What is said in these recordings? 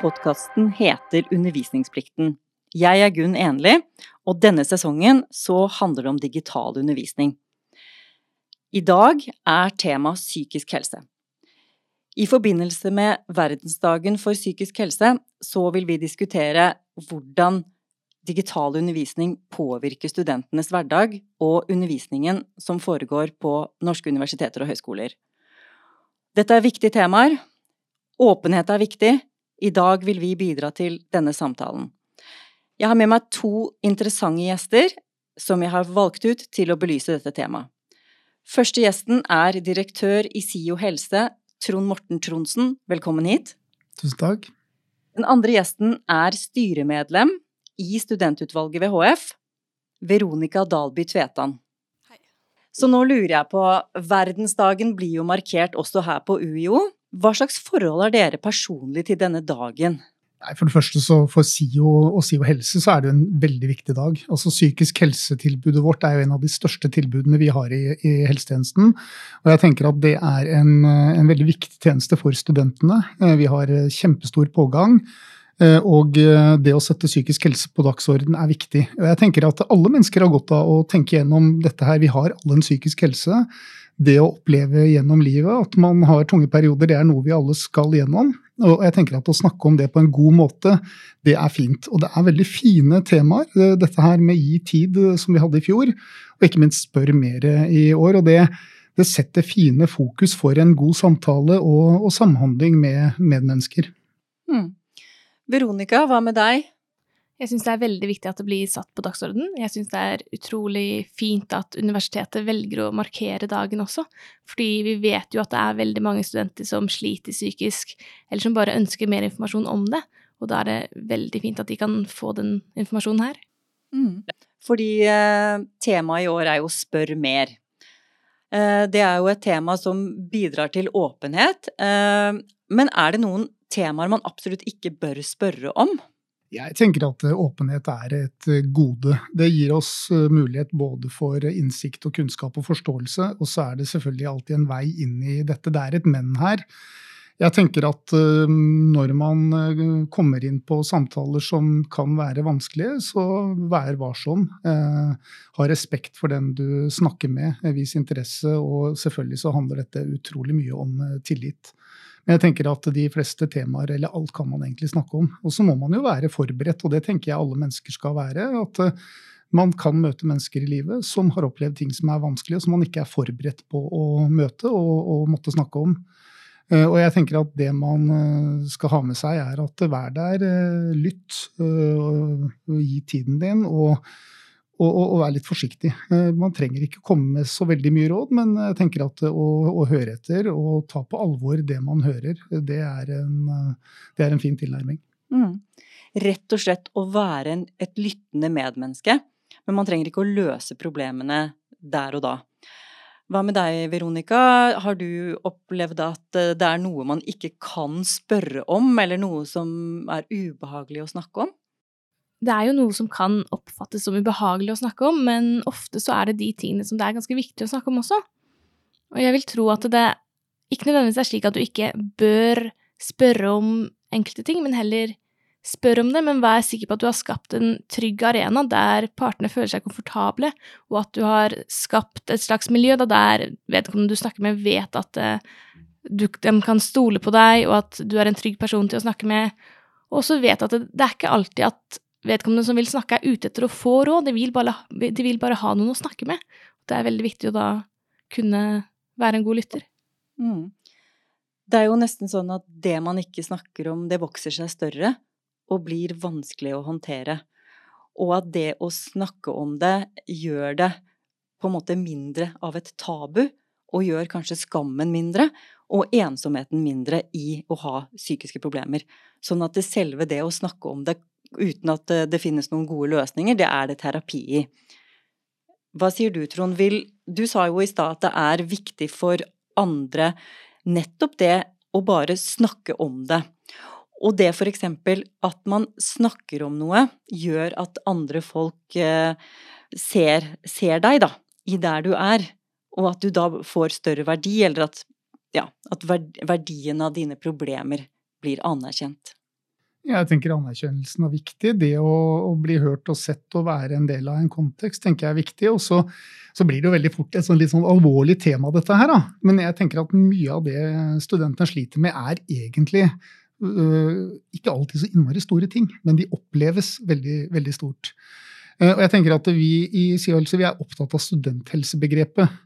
Podkasten heter Undervisningsplikten. Jeg er Gunn Enli, og denne sesongen så handler det om digital undervisning. I dag er tema psykisk helse. I forbindelse med verdensdagen for psykisk helse så vil vi diskutere hvordan digital undervisning påvirker studentenes hverdag og undervisningen som foregår på norske universiteter og høyskoler. Dette er viktige temaer. Åpenhet er viktig. I dag vil vi bidra til denne samtalen. Jeg har med meg to interessante gjester som jeg har valgt ut til å belyse dette temaet. Første gjesten er direktør i SIO helse, Trond Morten Tronsen. Velkommen hit. Tusen takk. Den andre gjesten er styremedlem i studentutvalget ved HF, Veronica Dalby Tvetan. Så nå lurer jeg på, verdensdagen blir jo markert også her på UiO. Hva slags forhold har dere personlig til denne dagen? Nei, For det første, så for SIO og SIO helse så er det en veldig viktig dag. Altså Psykisk helsetilbudet vårt er jo en av de største tilbudene vi har i, i helsetjenesten. Og jeg tenker at det er en, en veldig viktig tjeneste for studentene. Eh, vi har kjempestor pågang. Eh, og eh, det å sette psykisk helse på dagsorden er viktig. Og jeg tenker at alle mennesker har godt av å tenke gjennom dette her. Vi har alle en psykisk helse. Det å oppleve gjennom livet at man har tunge perioder, det er noe vi alle skal gjennom. Og jeg tenker at å snakke om det på en god måte, det er fint. Og det er veldig fine temaer. Eh, dette her med gi tid, som vi hadde i fjor, og ikke minst spør mer i år. og det det setter fine fokus for en god samtale og, og samhandling med medmennesker. Mm. Veronica, hva med deg? Jeg syns det er veldig viktig at det blir satt på dagsorden. Jeg syns det er utrolig fint at universitetet velger å markere dagen også, fordi vi vet jo at det er veldig mange studenter som sliter psykisk, eller som bare ønsker mer informasjon om det, og da er det veldig fint at de kan få den informasjonen her. Mm. Fordi eh, temaet i år er jo Spør mer. Eh, det er jo et tema som bidrar til åpenhet, eh, men er det noen temaer man absolutt ikke bør spørre om? Jeg tenker at eh, åpenhet er et eh, gode. Det gir oss eh, mulighet både for innsikt og kunnskap og forståelse, og så er det selvfølgelig alltid en vei inn i dette. Det er et men her. Jeg tenker at når man kommer inn på samtaler som kan være vanskelige, så vær varsom. Ha respekt for den du snakker med, vis interesse, og selvfølgelig så handler dette utrolig mye om tillit. Men jeg tenker at de fleste temaer, eller alt kan man egentlig snakke om. Og så må man jo være forberedt, og det tenker jeg alle mennesker skal være. At eh, man kan møte mennesker i livet som har opplevd ting som er vanskelige, og som man ikke er forberedt på å møte og, og måtte snakke om. Eh, og jeg tenker at det man eh, skal ha med seg, er at vær der, lytt, gi tiden din. og og, og, og, være litt forsiktig. Eh, man trenger ikke komme med så veldig mye råd, men jeg tenker at å, å høre etter og ta på alvor det man hører, det er en, det er en fin tilnærming. Mm. Rett og slett å være en, et lyttende medmenneske, men man trenger ikke å løse problemene der og da. Hva med deg, Veronica? Har du opplevd at eh, det er noe man ikke kan spørre om, eller noe som er ubehagelig å snakke om? Det er jo noe som kan oppfattes som ubehagelig å snakke om, men ofte så er det de tingene som det er ganske viktig å snakke om også. Og jeg vil tro at det ikke nødvendigvis er slik at du ikke bør spørre om enkelte ting, men heller spør om det, men vær sikker på at du har skapt en trygg arena der partene føler seg komfortable, og at du har skapt et slags miljø da der vedkommende du snakker med, vet at eh, du, de kan stole på deg, og at du er en trygg person til å snakke med, og også vet at det, det er ikke alltid at vedkommende som vil snakke, er ute etter å få råd. De vil, bare, de vil bare ha noen å snakke med. Det er veldig viktig å da kunne være en god lytter. Mm. Det er jo nesten sånn at det man ikke snakker om, det vokser seg større og blir vanskelig å håndtere. Og at det å snakke om det gjør det på en måte mindre av et tabu, og gjør kanskje skammen mindre, og ensomheten mindre i å ha psykiske problemer. Sånn at det selve det å snakke om det uten at det finnes noen gode løsninger, det er det terapi i. Hva sier du, Trond? Vil, du sa jo i stad at det er viktig for andre nettopp det å bare snakke om det. Og det for eksempel at man snakker om noe, gjør at andre folk eh, ser, ser, deg, da, i der du er, og at du da får større verdi, eller at, ja, at verdien av dine problemer blir anerkjent. Jeg tenker anerkjennelsen er viktig. Det å, å, bli hørt og sett og være en del av en kontekst tenker jeg er viktig. Og så, så blir det jo veldig fort et sånn litt sånn alvorlig tema, dette her. Da. Men jeg tenker at mye av det studentene sliter med, er egentlig øh, ikke alltid så innmari store ting, men de oppleves veldig, veldig stort. Uh, og jeg tenker at vi i SIO-helse vi er opptatt av studenthelsebegrepet.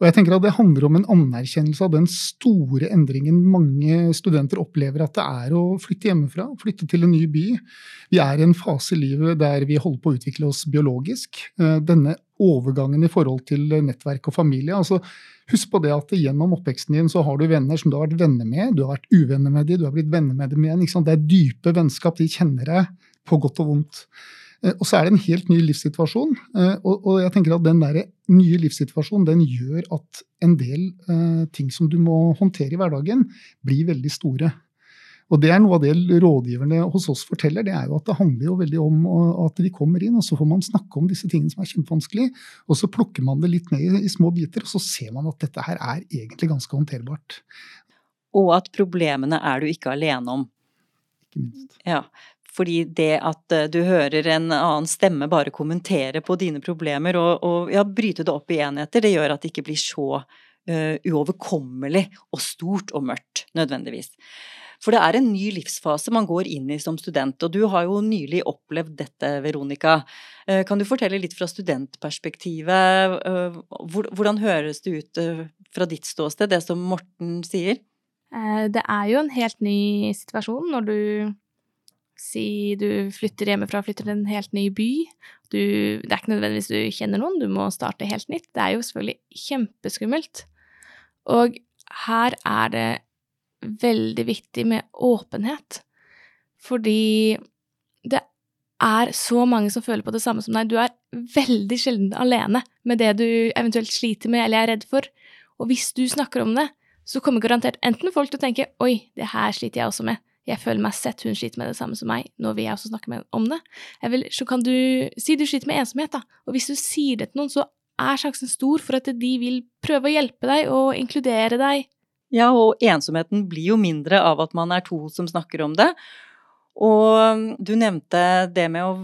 Og jeg tenker at Det handler om en anerkjennelse av den store endringen mange studenter opplever at det er å flytte hjemmefra, flytte til en ny by. Vi er i en fase i livet der vi holder på å utvikle oss biologisk. Eh, denne overgangen i forhold til nettverk og familie. altså Husk på det at gjennom oppveksten din så har du venner som du har vært venner med. Du har vært uvenner med dem, du har blitt venner med dem igjen. Det er dype vennskap. De kjenner deg på godt og vondt. Eh, og så er det en helt ny livssituasjon. Eh, og, jeg tenker at den der nye livssituasjonen den gjør at en del eh, ting som du må håndtere i hverdagen, blir veldig store. Og det er noe av det rådgiverne hos oss forteller. Det er jo at det handler jo veldig om at de kommer inn, og så får man snakke om disse tingene som er kjempevanskelig. Og så plukker man det litt ned i, i små biter, og så ser man at dette her er egentlig ganske håndterbart. Og at problemene er du ikke alene om. Ikke minst. Ja, fordi det at eh, du hører en annen stemme bare kommentere på dine problemer og, og ja, bryte det opp i enheter, det gjør at det ikke blir så uh, uoverkommelig og stort og mørkt, nødvendigvis. For det er en ny livsfase man går inn i som student, og du har jo nylig opplevd dette, Veronica. Uh, kan du fortelle litt fra studentperspektivet? Hvordan høres det ut fra ditt ståsted, det som Morten sier? Det er jo en helt ny situasjon når du Si du flytter hjemmefra, flytter til en helt ny by. Du, det er ikke nødvendigvis du kjenner noen, du må starte helt nytt. Det er jo selvfølgelig kjempeskummelt. Og her er det veldig viktig med åpenhet. Fordi det er så mange som føler på det samme som deg. Du er veldig sjelden alene med det du eventuelt sliter med eller er redd for. Og hvis du snakker om det, så kommer garantert enten folk til å tenke 'oi, det her sliter jeg også med', jeg føler meg sett, hun sliter med det samme som meg, nå vil jeg også snakke med om det. Vil, så kan du si du sliter med ensomhet, da, og hvis du sier det til noen, så er sjansen stor for at de vil prøve å hjelpe deg og inkludere deg. Ja, og ensomheten blir jo mindre av at man er to som snakker om det. Og um, du nevnte det med å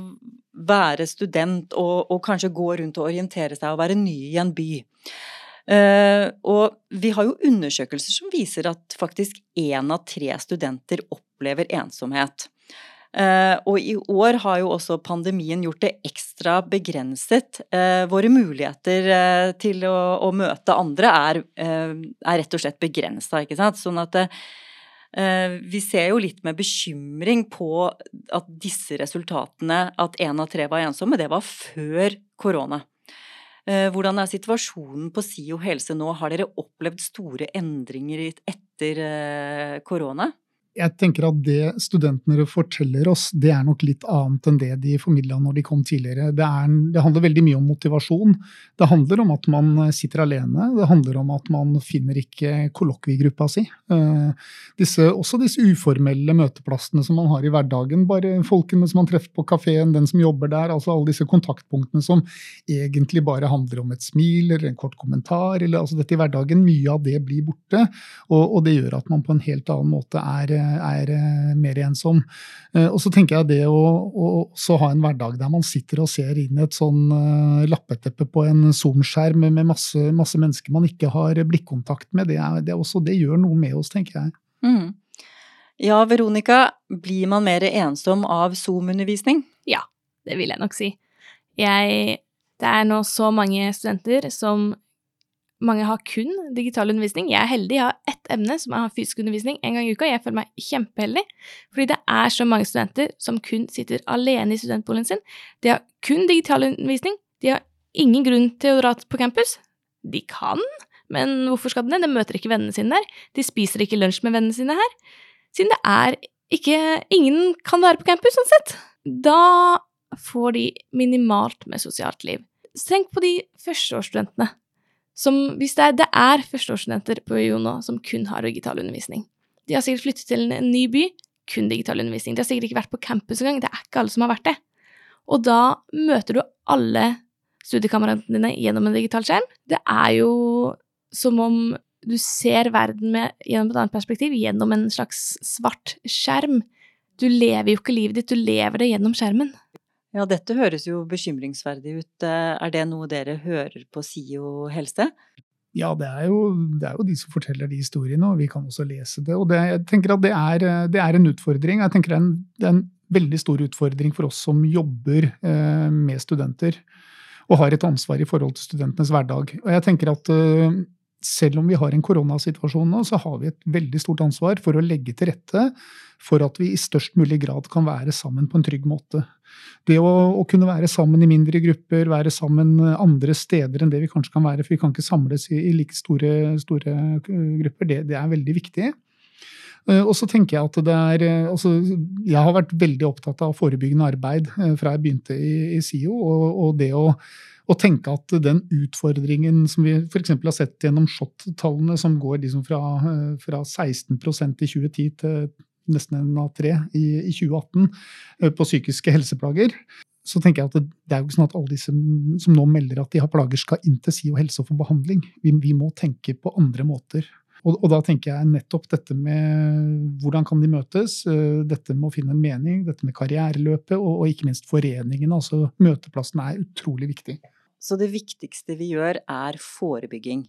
være student og, og kanskje gå rundt og orientere seg og være ny i en by. Uh, og vi har jo undersøkelser som viser at faktisk én av tre studenter opplever ensomhet. Uh, og i år har jo også pandemien gjort det ekstra begrenset. Uh, våre muligheter til å, å, møte andre er, er, rett og slett begrensa, ikke sant. Sånn at vi ser jo litt med bekymring på at disse resultatene, at én av tre var ensomme, det var før korona. Eh, hvordan er situasjonen på SIO helse nå? Har dere opplevd store endringer etter eh, korona? Jeg tenker at det studentene forteller oss, det er nok litt annet enn det de formidla når de kom tidligere. Det, er, det, handler veldig mye om motivasjon. Det handler om at man sitter alene. Det handler om at man finner ikke kollokviegruppa si. Eh, disse, også disse uformelle møteplassene som man har i hverdagen. Bare folkene som man treffer på kafeen, den som jobber der. altså Alle disse kontaktpunktene som egentlig bare handler om et smil eller en kort kommentar. eller altså Dette i hverdagen, mye av det blir borte. Og, og det gjør at man på en helt annen måte er er eh, mer ensom. Eh, og så tenker jeg det å, å ha en hverdag der man sitter og ser inn et sånn eh, lappeteppe på en Zoom-skjerm med masse, masse, mennesker man ikke har blikkontakt med, det, er, det, er også, det gjør noe med oss, tenker jeg. Mm. Ja, Veronica, blir man mer ensom av Zoom-undervisning? Ja, det vil jeg nok si. Jeg, det er nå så mange studenter som mange har kun digital undervisning. Jeg er heldig, jeg har ett emne som jeg har fysisk undervisning en gang i uka. Jeg føler meg kjempeheldig, fordi det er så mange studenter som kun sitter alene i studentboligen sin. De har kun digital undervisning. De har ingen grunn til å dra på campus. De kan, men hvorfor skal de det? De møter ikke vennene sine der. De spiser ikke lunsj med vennene sine her. Siden det er ikke Ingen kan være på campus, sånn sett. Da får de minimalt med sosialt liv. tenk på de førsteårsstudentene som hvis det er, det er førsteårsstudenter på UiO nå som kun har digital undervisning. De har sikkert flyttet til en ny by, kun digital undervisning. De har sikkert ikke vært på campus engang, det er ikke alle som har vært det. Og da møter du alle studiekameratene dine gjennom en digital skjerm. Det er jo som om du ser verden med, gjennom et annet perspektiv, gjennom en slags svart skjerm. Du lever jo ikke livet ditt, du lever det gjennom skjermen. Ja, dette høres jo bekymringsverdig ut. Eh, er det noe dere hører på SIO helse? Ja, det er, jo, det er, jo, de som forteller de historiene, og vi kan også lese det. Og det, jeg tenker at det er, det er en utfordring. Jeg tenker det er, en, det er, en, veldig stor utfordring for oss som jobber eh, med studenter, og har et ansvar i forhold til studentenes hverdag. Og jeg tenker at eh, selv om vi har en koronasituasjon nå, så har vi et veldig stort ansvar for å legge til rette for at vi i størst mulig grad kan være sammen på en trygg måte. Det å, å, kunne være sammen i mindre grupper, være sammen andre steder enn det vi kanskje kan være, for vi kan ikke samles i, i like store, store grupper, det, det, er veldig viktig. Eh, og så tenker Jeg at det er, eh, altså, jeg har vært veldig opptatt av forebyggende arbeid eh, fra jeg begynte i, i SIO. og, og det å og tenke at den utfordringen som vi f.eks. har sett gjennom SHoT-tallene, som går liksom fra, fra 16% i 2010 til nesten en av tre i, i 2018 eh, på psykiske helseplager. Så tenker jeg at det, er jo ikke sånn at alle disse som nå melder at de har plager, skal inn til SIO helse og få behandling. Vi, vi må tenke på andre måter. Og, og, da tenker jeg nettopp dette med hvordan kan de møtes, eh, dette med å finne en mening, dette med karriereløpet, og, og ikke minst foreningene. altså Møteplassen er utrolig viktig. Så det viktigste vi gjør, er forebygging.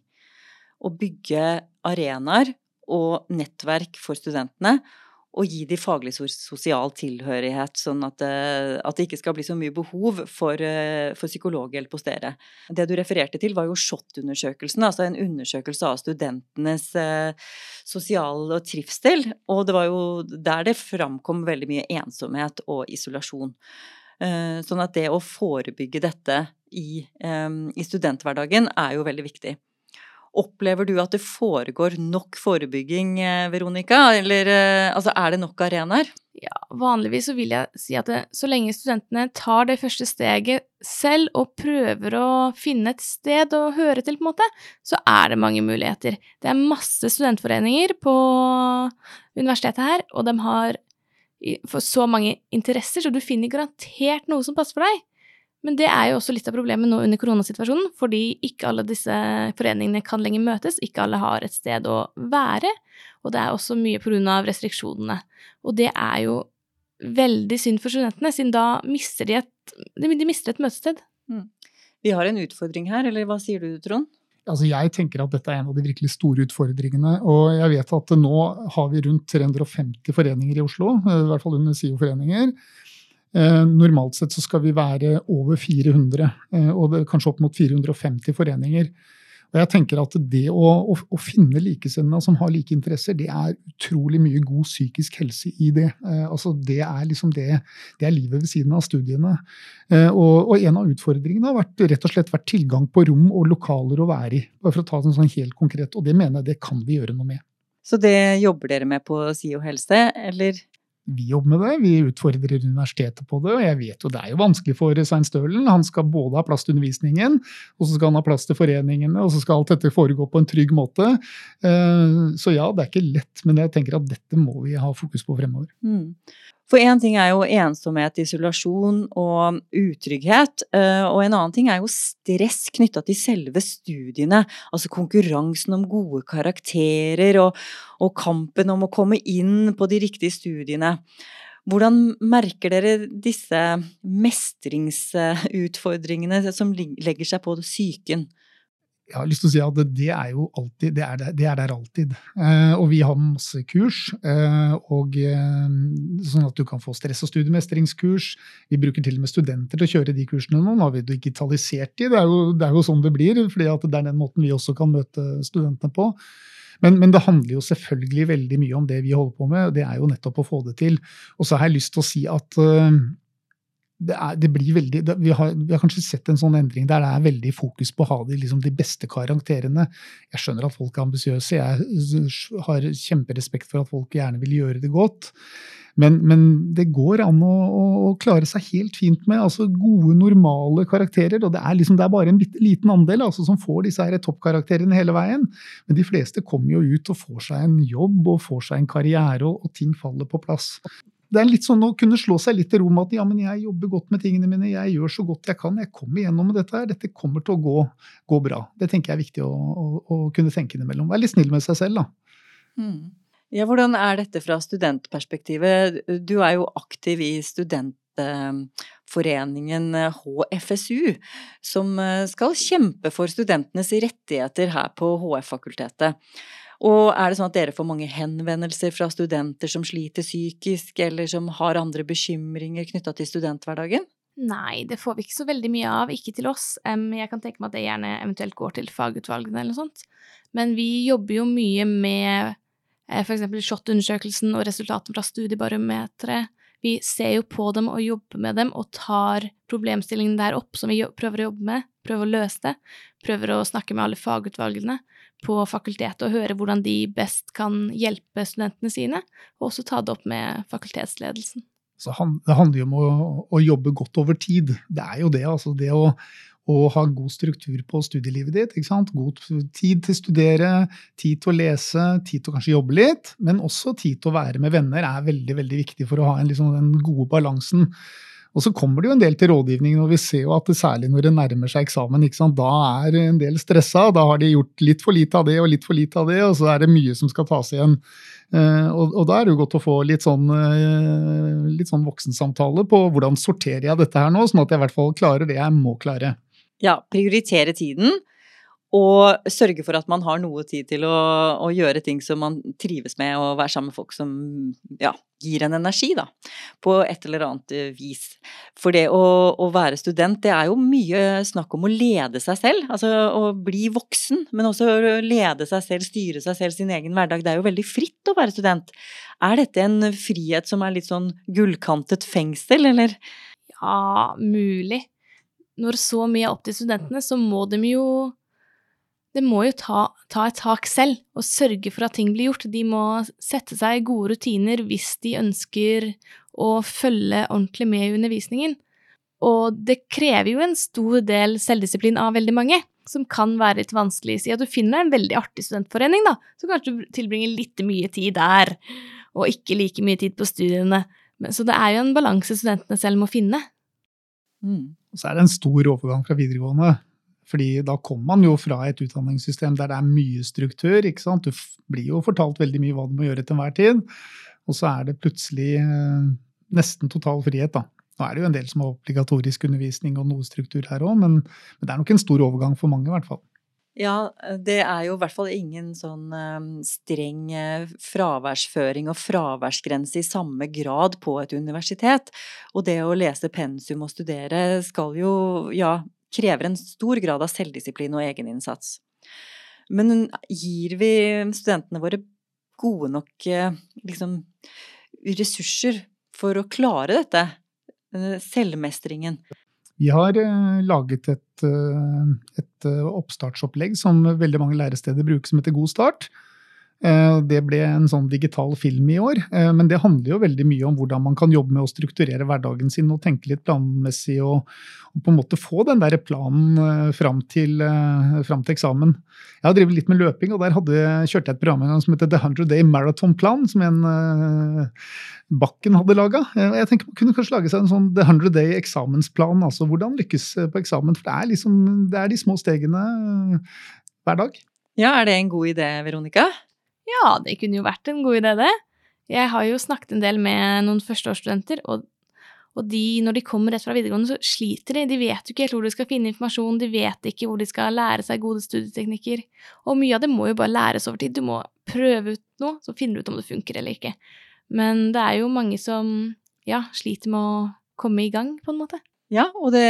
Å bygge arenaer og nettverk for studentene og gi de faglig sosial tilhørighet, sånn at eh, at det, ikke skal bli så mye behov for, eh, for psykologhjelp hos dere. Det du refererte til, var jo SHoT-undersøkelsen, altså en undersøkelse av studentenes eh, sosiale trivsel. Og det var jo der det framkom veldig mye ensomhet og isolasjon. Eh, sånn at det å forebygge dette i, eh, i studenthverdagen er jo veldig viktig. Opplever du at det foregår nok forebygging, eh, Veronica? Eller eh, altså, er det nok arenaer? Ja, vanligvis så vil jeg si at det, så lenge studentene tar det første steget selv og prøver å finne et sted å høre til, på en måte, så er det mange muligheter. Det er masse studentforeninger på universitetet her, og de har så mange interesser, så du finner garantert noe som passer for deg. Men det er jo også litt av problemet nå under koronasituasjonen, fordi ikke alle disse foreningene kan lenger møtes, ikke alle har et sted å være, og det er også mye av restriksjonene. Og det er jo veldig synd for studentene, siden da mister de et, de mister et møtested. Mm. Vi har en utfordring her, eller hva sier du, Trond? Altså jeg tenker at dette er en av de virkelig store utfordringene. Og jeg vet at nå har vi rundt 350 foreninger i Oslo, i hvert fall under SIO-foreninger. Eh, normalt sett så skal vi være over 400, eh, og kanskje opp mot 450 foreninger. Og jeg tenker at Det å, å, å finne likesinnede som har like interesser, det er utrolig mye god psykisk helse i det. Eh, altså det, er liksom det, det er livet ved siden av studiene. Eh, og, og, En av utfordringene har vært, rett og slett vært tilgang på rom og lokaler å være i. bare for å ta det sånn helt konkret, Og det mener jeg det kan vi gjøre noe med. Så det jobber dere med på SIO helse, eller? Vi jobber med det, vi utfordrer universitetet på det. Og jeg vet jo det er jo vanskelig for Svein Stølen. Han skal både ha plass til undervisningen, og så skal han ha plass til foreningene, og så skal alt dette foregå på en trygg måte. Eh, så ja, det er ikke lett, men jeg tenker at dette må vi ha fokus på fremover. Mm. For én ting er jo ensomhet, isolasjon og utrygghet, eh, og en annen ting er jo stress knytta til selve studiene. Altså konkurransen om gode karakterer og, og, kampen om å komme inn på de riktige studiene. Hvordan merker dere disse mestringsutfordringene som legger seg på psyken? Jeg har lyst til å si at det er jo alltid, det er der, det er der alltid. Eh, og vi har masse kurs, eh, og, eh, sånn at du kan få stress- og studiemestringskurs. Vi bruker til og med studenter til å kjøre de kursene nå. Har vi digitalisert de, det er jo, det er jo sånn det blir. For det er den måten vi også kan møte studentene på. Men, men, det handler jo selvfølgelig veldig mye om det vi holder på med, og det er jo nettopp å få det til. Og så har jeg lyst til å si at uh, det, er, det, blir veldig, det, vi, har, vi, har, kanskje sett en sånn endring der det er veldig fokus på å ha de, liksom, de beste karakterene. Jeg skjønner at folk er ambisiøse, jeg har kjemperespekt for at folk gjerne vil gjøre det godt. Men, men det går an å, å, klare seg helt fint med altså gode, normale karakterer. Og det er, liksom, det er bare en liten andel altså, som får disse her toppkarakterene hele veien. Men de fleste kommer jo ut og får seg en jobb og får seg en karriere, og, og ting faller på plass det er litt sånn å kunne slå seg litt til ro med at ja, men jeg jobber godt med tingene mine, jeg gjør så godt jeg kan, jeg kommer igjennom med dette her, dette kommer til å gå, gå bra. Det tenker jeg er viktig å, å, å kunne tenke innimellom. Være litt snill med seg selv, da. Mm. Ja, hvordan er dette fra studentperspektivet? Du er jo aktiv i studentforeningen HFSU, som skal kjempe for studentenes rettigheter her på HF-fakultetet. Og er det sånn at dere får mange henvendelser fra studenter som sliter psykisk, eller som har andre bekymringer knytta til studenthverdagen? Nei, det får vi ikke så veldig mye av, ikke til oss. Jeg kan tenke meg at det gjerne eventuelt går til fagutvalgene eller noe sånt. Men vi jobber jo mye med Eh, eksempel SHoT-undersøkelsen og resultatene fra studiebarometeret. Vi ser jo på dem og jobber med dem og tar problemstillingen der opp som vi prøver å jobbe med, prøver å løse det, prøver å snakke med alle fagutvalgene på fakultetet og høre hvordan de best kan hjelpe studentene sine, og også ta det opp med fakultetsledelsen. Så det handler jo om å, å, jobbe godt over tid. Det er jo det. altså Det å, å ha god struktur på studielivet ditt. God tid til å studere, tid til å lese, tid til å kanskje jobbe litt. Men også tid til å være med venner er veldig veldig viktig for å ha en, liksom, den gode balansen. Og så kommer det jo en del til rådgivning, og vi ser jo at det, særlig når det nærmer seg eksamen, da er en del stressa. Da har de gjort litt for lite av det og litt for lite av det, og så er det mye som skal tas igjen. Uh, og, og, da er det jo godt å få litt sånn, uh, litt sånn voksensamtale på hvordan sorterer jeg dette her nå, sånn at jeg i hvert fall klarer det jeg må klare ja, prioritere tiden. Og sørge for at man har noe tid til å, å, gjøre ting som man trives med, og være sammen med folk som ja, gir en energi, da. På et eller annet eh, vis. For det å, å, være student, det er jo mye snakk om å lede seg selv. Altså å bli voksen, men også å lede seg selv, styre seg selv, sin egen hverdag. Det er jo veldig fritt å være student. Er dette en frihet som er litt sånn gullkantet fengsel, eller? Ja, mulig når så mye er opp til studentene, så må de jo de må jo ta, ta, et tak selv og sørge for at ting blir gjort. De må sette seg gode rutiner hvis de ønsker å følge ordentlig med i undervisningen. Og det krever jo en stor del selvdisiplin av veldig mange, som kan være litt vanskelig. Si at du finner en veldig artig studentforening, da, så kanskje du tilbringer litt mye tid der, og ikke like mye tid på studiene. Så det er jo en balanse studentene selv må finne. Mm. Og så er det en stor overgang fra videregående. Fordi da kommer man jo fra et utdanningssystem der det er mye struktur. ikke sant? Du blir jo fortalt veldig mye hva du må gjøre til enhver tid. Og så er det plutselig eh, nesten total frihet, da. Nå er det jo en del som har obligatorisk undervisning og noe struktur her òg, men, men, det er nok en stor overgang for mange, i hvert fall. Ja, det er jo i hvert fall ingen sånn streng eh, fraværsføring og fraværsgrense i samme grad på et universitet. Og det å lese pensum og studere skal jo, ja, krever en stor grad av selvdisiplin og egeninnsats. Men gir vi studentene våre gode nok eh, liksom, ressurser for å klare dette? Selvmestringen? Vi har eh, laget et, eh, et, oppstartsopplegg som veldig mange læresteder bruker, som heter God start. Det ble en sånn digital film i år, men det handler jo veldig mye om hvordan man kan jobbe med å strukturere hverdagen sin og tenke litt planmessig og, og på en måte få den der planen fram til, fram til eksamen. Jeg har drevet litt med løping, og der hadde, kjørte jeg et program en gang som heter The 100 Day Marathon Plan, som en Bakken hadde laga. Jeg tenker Man kunne kanskje lage seg en sånn The 100 Day eksamensplan. altså Hvordan lykkes på eksamen. For det er, liksom, det er de små stegene eh, hver dag. Ja, Er det en god idé, Veronica? Ja, det kunne jo vært en god idé, det. Jeg har jo snakket en del med noen førsteårsstudenter, og, og de, når de kommer rett fra videregående, så sliter de. De vet jo ikke helt hvor de skal finne informasjon, de vet ikke hvor de skal lære seg gode studieteknikker. Og mye av det må jo bare læres over tid. Du må prøve ut noe, så finner du ut om det funker eller ikke. Men det er jo mange som ja, sliter med å komme i gang, på en måte. Ja, og det,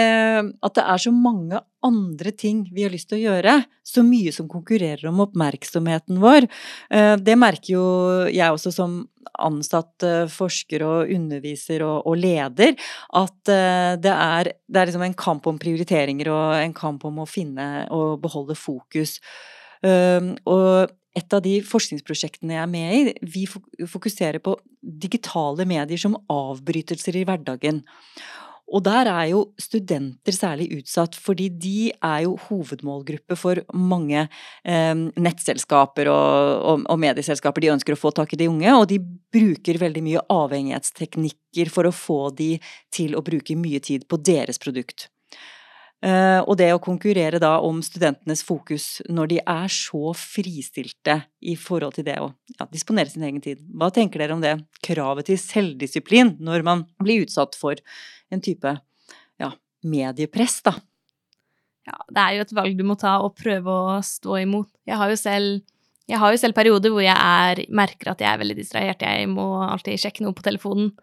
at det er så mange andre ting vi har lyst til å gjøre. Så mye som konkurrerer om oppmerksomheten vår. Eh, det merker jo jeg også som ansatt eh, forsker og underviser og, og leder, at eh, det er, det er liksom en kamp om prioriteringer og en kamp om å finne og beholde fokus. Og et av de forskningsprosjektene jeg er med i, vi fokuserer på digitale medier som avbrytelser i hverdagen. Og der er jo studenter særlig utsatt, fordi de er jo hovedmålgruppe for mange eh, nettselskaper og, og, og, medieselskaper. De ønsker å få tak i de unge, og de bruker veldig mye avhengighetsteknikker for å få de til å bruke mye tid på deres produkt. Eh, og det å konkurrere da om studentenes fokus når de er så fristilte i forhold til det å ja, disponere sin egen tid. Hva tenker dere om det kravet til selvdisiplin når man blir utsatt for en type ja, mediepress, da? Ja, det er jo et valg du må ta og prøve å stå imot. Jeg har jo selv har jo selv perioder hvor jeg er, merker at jeg er veldig distrahert. Jeg må alltid sjekke noe på telefonen,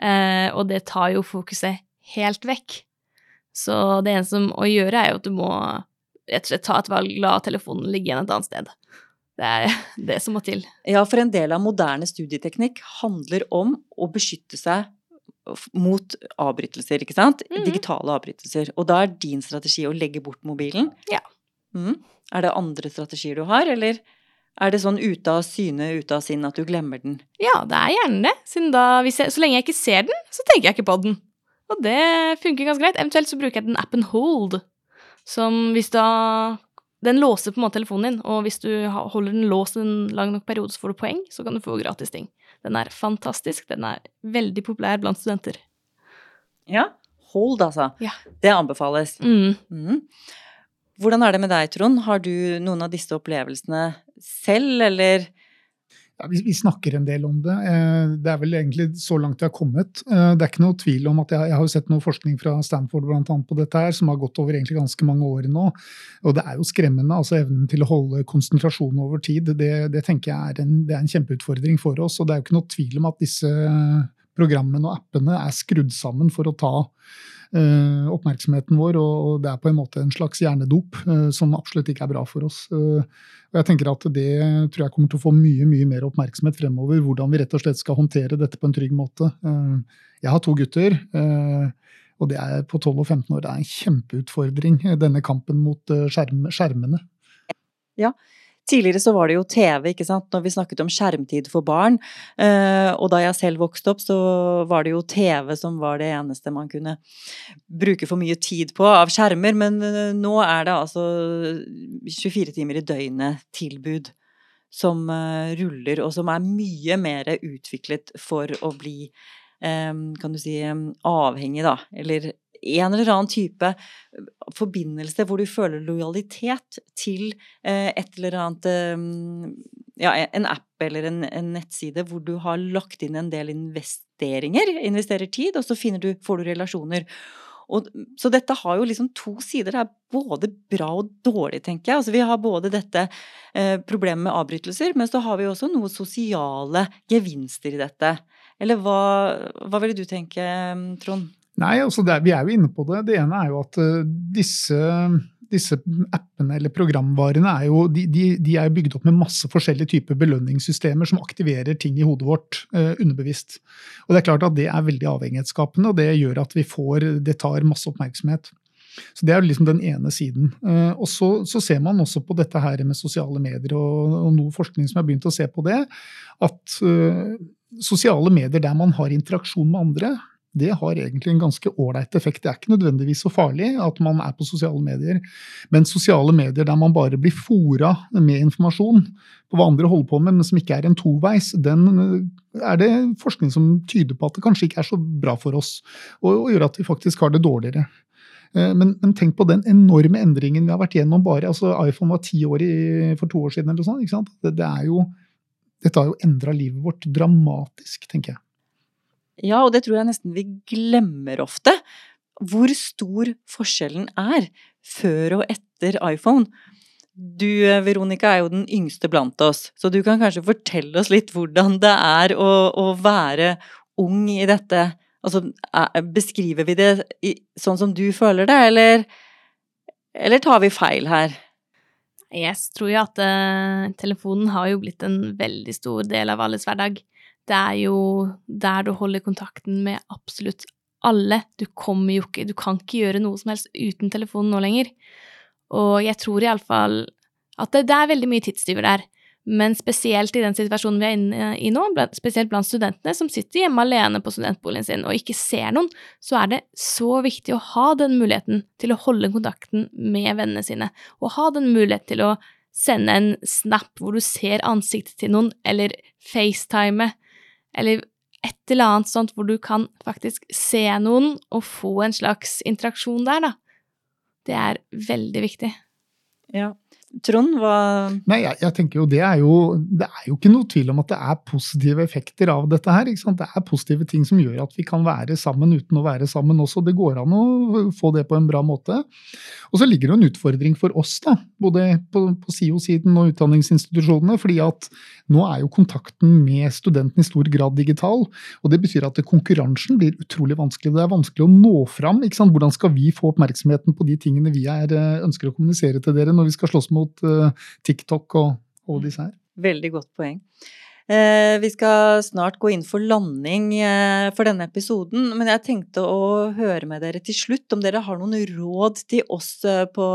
eh, og det tar jo fokuset helt vekk. Så det eneste å gjøre, er jo at du må rett og slett ta et valg, la telefonen ligge igjen et annet sted. Det er det som må til. Ja, for en del av moderne studieteknikk handler om å beskytte seg mot avbrytelser, ikke sant? Mm. Digitale avbrytelser. Og da er din strategi å legge bort mobilen? Ja. Mm. Er det andre strategier du har, eller er det sånn ute av syne, ute av sinn at du glemmer den? Ja, det er gjerne det. Da, jeg, så lenge jeg ikke ser den, så tenker jeg ikke på den. Og det funker ganske greit. Eventuelt så bruker jeg den appen Hold, som hvis da Den låser på en måte telefonen din, og hvis du holder den låst en lang nok periode, så får du poeng, så kan du få gratis ting. Den er fantastisk. Den er veldig populær blant studenter. Ja. Hold, altså. Ja. Det anbefales. Mm. Mm. Hvordan er det med deg, Trond? Har du noen av disse opplevelsene selv, eller ja, vi, vi, snakker en del om det. Eh, det er vel egentlig så langt vi har kommet. Eh, det er ikke noe tvil om at jeg, jeg har sett noe forskning fra Stanford blant annet, på dette her, som har gått over egentlig ganske mange år nå. Og det er jo skremmende. altså Evnen til å holde konsentrasjon over tid, det, det tenker jeg er en, er en kjempeutfordring for oss. Og det er jo ikke noe tvil om at disse programmene og appene er skrudd sammen for å ta uh, oppmerksomheten vår, og, det er på en måte en slags hjernedop uh, som absolutt ikke er bra for oss. Uh, og jeg tenker at Det tror jeg kommer til å få mye mye mer oppmerksomhet fremover. Hvordan vi rett og slett skal håndtere dette på en trygg måte. Jeg har to gutter. Og det er på 12 og 15 år. Det er en kjempeutfordring, denne kampen mot skjerm, skjermene. Ja, Tidligere så var det jo TV, ikke sant, når vi snakket om skjermtid for barn. Eh, og da jeg selv vokste opp, så var det jo TV som var det eneste man kunne bruke for mye tid på av skjermer. Men eh, nå er det altså 24 timer i døgnet-tilbud som eh, ruller, og som er mye mer utviklet for å bli kan du si avhengig, da. Eller en eller annen type eh, forbindelse hvor du føler lojalitet til eh, et eller annet eh, Ja, en app eller en, en, nettside hvor du har lagt inn en del investeringer, investerer tid, og så du, får du relasjoner. Og, så dette har jo liksom to sider. Det er både bra og dårlig, tenker jeg. Altså, vi har både dette eh, problemet med avbrytelser, men så har vi også noen sosiale gevinster i dette. Eller hva, hva ville du tenke, Trond? Nei, altså det, vi er jo inne på det. Det ene er jo at uh, disse, disse, appene eller programvarene er jo, de, de, de er bygd opp med masse forskjellige typer belønningssystemer som aktiverer ting i hodet vårt eh, underbevisst. Og Det er klart at det er veldig avhengighetsskapende, og det gjør at vi får, det tar masse oppmerksomhet. Så Det er liksom den ene siden. Uh, og så, så, ser man også på dette her med sosiale medier, og, og noe forskning som har begynt å se på det, at sosiale medier der man har interaksjon med andre, det har egentlig en ganske ålreit effekt. Det er ikke nødvendigvis så farlig at man er på sosiale medier, men sosiale medier der man bare blir fora med informasjon på hva andre holder på med, men som ikke er en toveis, den eh, er det forskning som tyder på at det kanskje ikke er så bra for oss, og, og gjør at vi faktisk har det dårligere. Eh, men, men, tenk på den enorme endringen vi har vært gjennom bare altså iPhone var ti år i, for to år siden. eller sånt, ikke sant? Det, det er jo, dette har jo endra livet vårt dramatisk, tenker jeg. Ja, og det tror jeg nesten vi glemmer ofte. Hvor stor forskjellen er før og etter iPhone. Du, Veronica, er jo den yngste blant oss, så du kan kanskje fortelle oss litt hvordan det er å, å være ung i dette. Altså, beskriver vi det sånn som du føler det, eller, eller tar vi feil her? Jeg tror jo at uh, telefonen har jo blitt en veldig stor del av alles hverdag. Det er jo der du holder kontakten med absolutt alle. Du kommer jo ikke Du kan ikke gjøre noe som helst uten telefonen nå lenger. Og jeg tror iallfall at det, det, er veldig mye tidstyver der. Men spesielt i den situasjonen vi er inne i nå, spesielt blant studentene som sitter hjemme alene på studentboligen sin og ikke ser noen, så er det så viktig å ha den muligheten til å holde kontakten med vennene sine. Og ha den muligheten til å sende en snap hvor du ser ansiktet til noen, eller facetime eller et eller annet sånt hvor du kan faktisk se noen og få en slags interaksjon der, da. Det er veldig viktig. Ja. Trond, hva Nei, jeg, jeg, tenker jo det er jo Det er jo ikke noe tvil om at det er positive effekter av dette her. ikke sant? Det er positive ting som gjør at vi kan være sammen uten å være sammen også. Det går an å få det på en bra måte. Og så ligger det en utfordring for oss, da, både på, på SIO-siden og utdanningsinstitusjonene. fordi at nå er jo kontakten med studentene i stor grad digital. Og det betyr at konkurransen blir utrolig vanskelig. Det er vanskelig å nå fram. ikke sant? Hvordan skal vi få oppmerksomheten på de tingene vi er, eh, ønsker å kommunisere til dere når vi skal slåss med mot uh, TikTok og, og, disse her. Veldig godt poeng. Eh, vi skal snart gå inn for landing eh, for denne episoden, men jeg tenkte å høre med dere til slutt om dere har noen råd til oss eh, på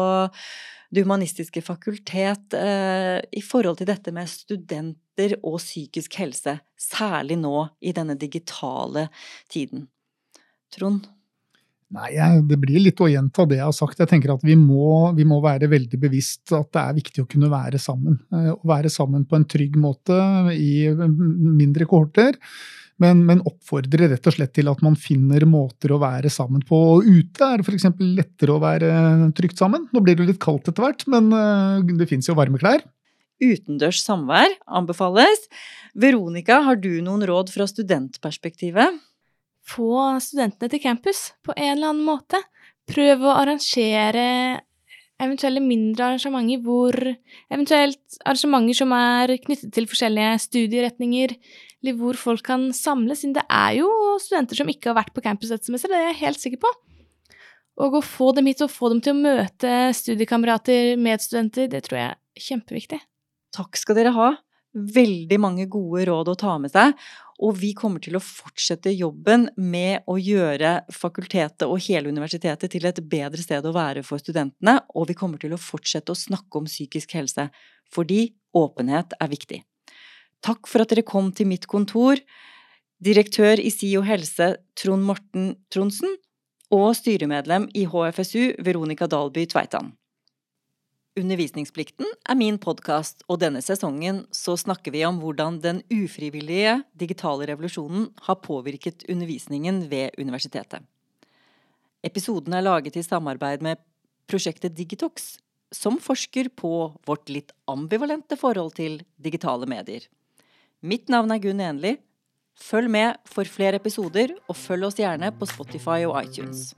Det humanistiske fakultet eh, i forhold til dette med studenter og psykisk helse, særlig nå i denne digitale tiden. Trond? Nei, Det blir litt å gjenta det jeg har sagt. Jeg tenker at vi må, vi må, være veldig bevisst at det er viktig å kunne være sammen. Eh, å være sammen på en trygg måte i mindre kohorter. Men, men, oppfordre rett og slett til at man finner måter å være sammen på. Ute er det f.eks. lettere å være trygt sammen. Nå blir det litt kaldt etter hvert, men eh, det fins jo varme klær. Utendørs samvær anbefales. Veronica, har du noen råd fra studentperspektivet? Få studentene til campus på en eller annen måte. Prøve å arrangere eventuelle mindre arrangementer hvor Eventuelt arrangementer som er knyttet til forskjellige studieretninger, eller hvor folk kan samles, siden det er jo studenter som ikke har vært på campus dette semesteret, det er jeg helt sikker på. Og å få dem hit og få dem til å møte studiekamerater, medstudenter, det tror jeg er kjempeviktig. Takk skal dere ha. Veldig mange gode råd å ta med seg. Og vi kommer til å fortsette jobben med å gjøre fakultetet og hele universitetet til et bedre sted å være for studentene, og vi kommer til å fortsette å snakke om psykisk helse, fordi åpenhet er viktig. Takk for at dere kom til mitt kontor, direktør i SIO helse Trond Morten Tronsen og styremedlem i HFSU Veronica Dalby Tveitan. Undervisningsplikten er min podkast, og denne sesongen så snakker vi om hvordan den ufrivillige digitale revolusjonen har påvirket undervisningen ved universitetet. Episoden er laget i samarbeid med prosjektet Digitox, som forsker på vårt litt ambivalente forhold til digitale medier. Mitt navn er Gunn Enli. Følg med for flere episoder, og følg oss gjerne på Spotify og iTunes.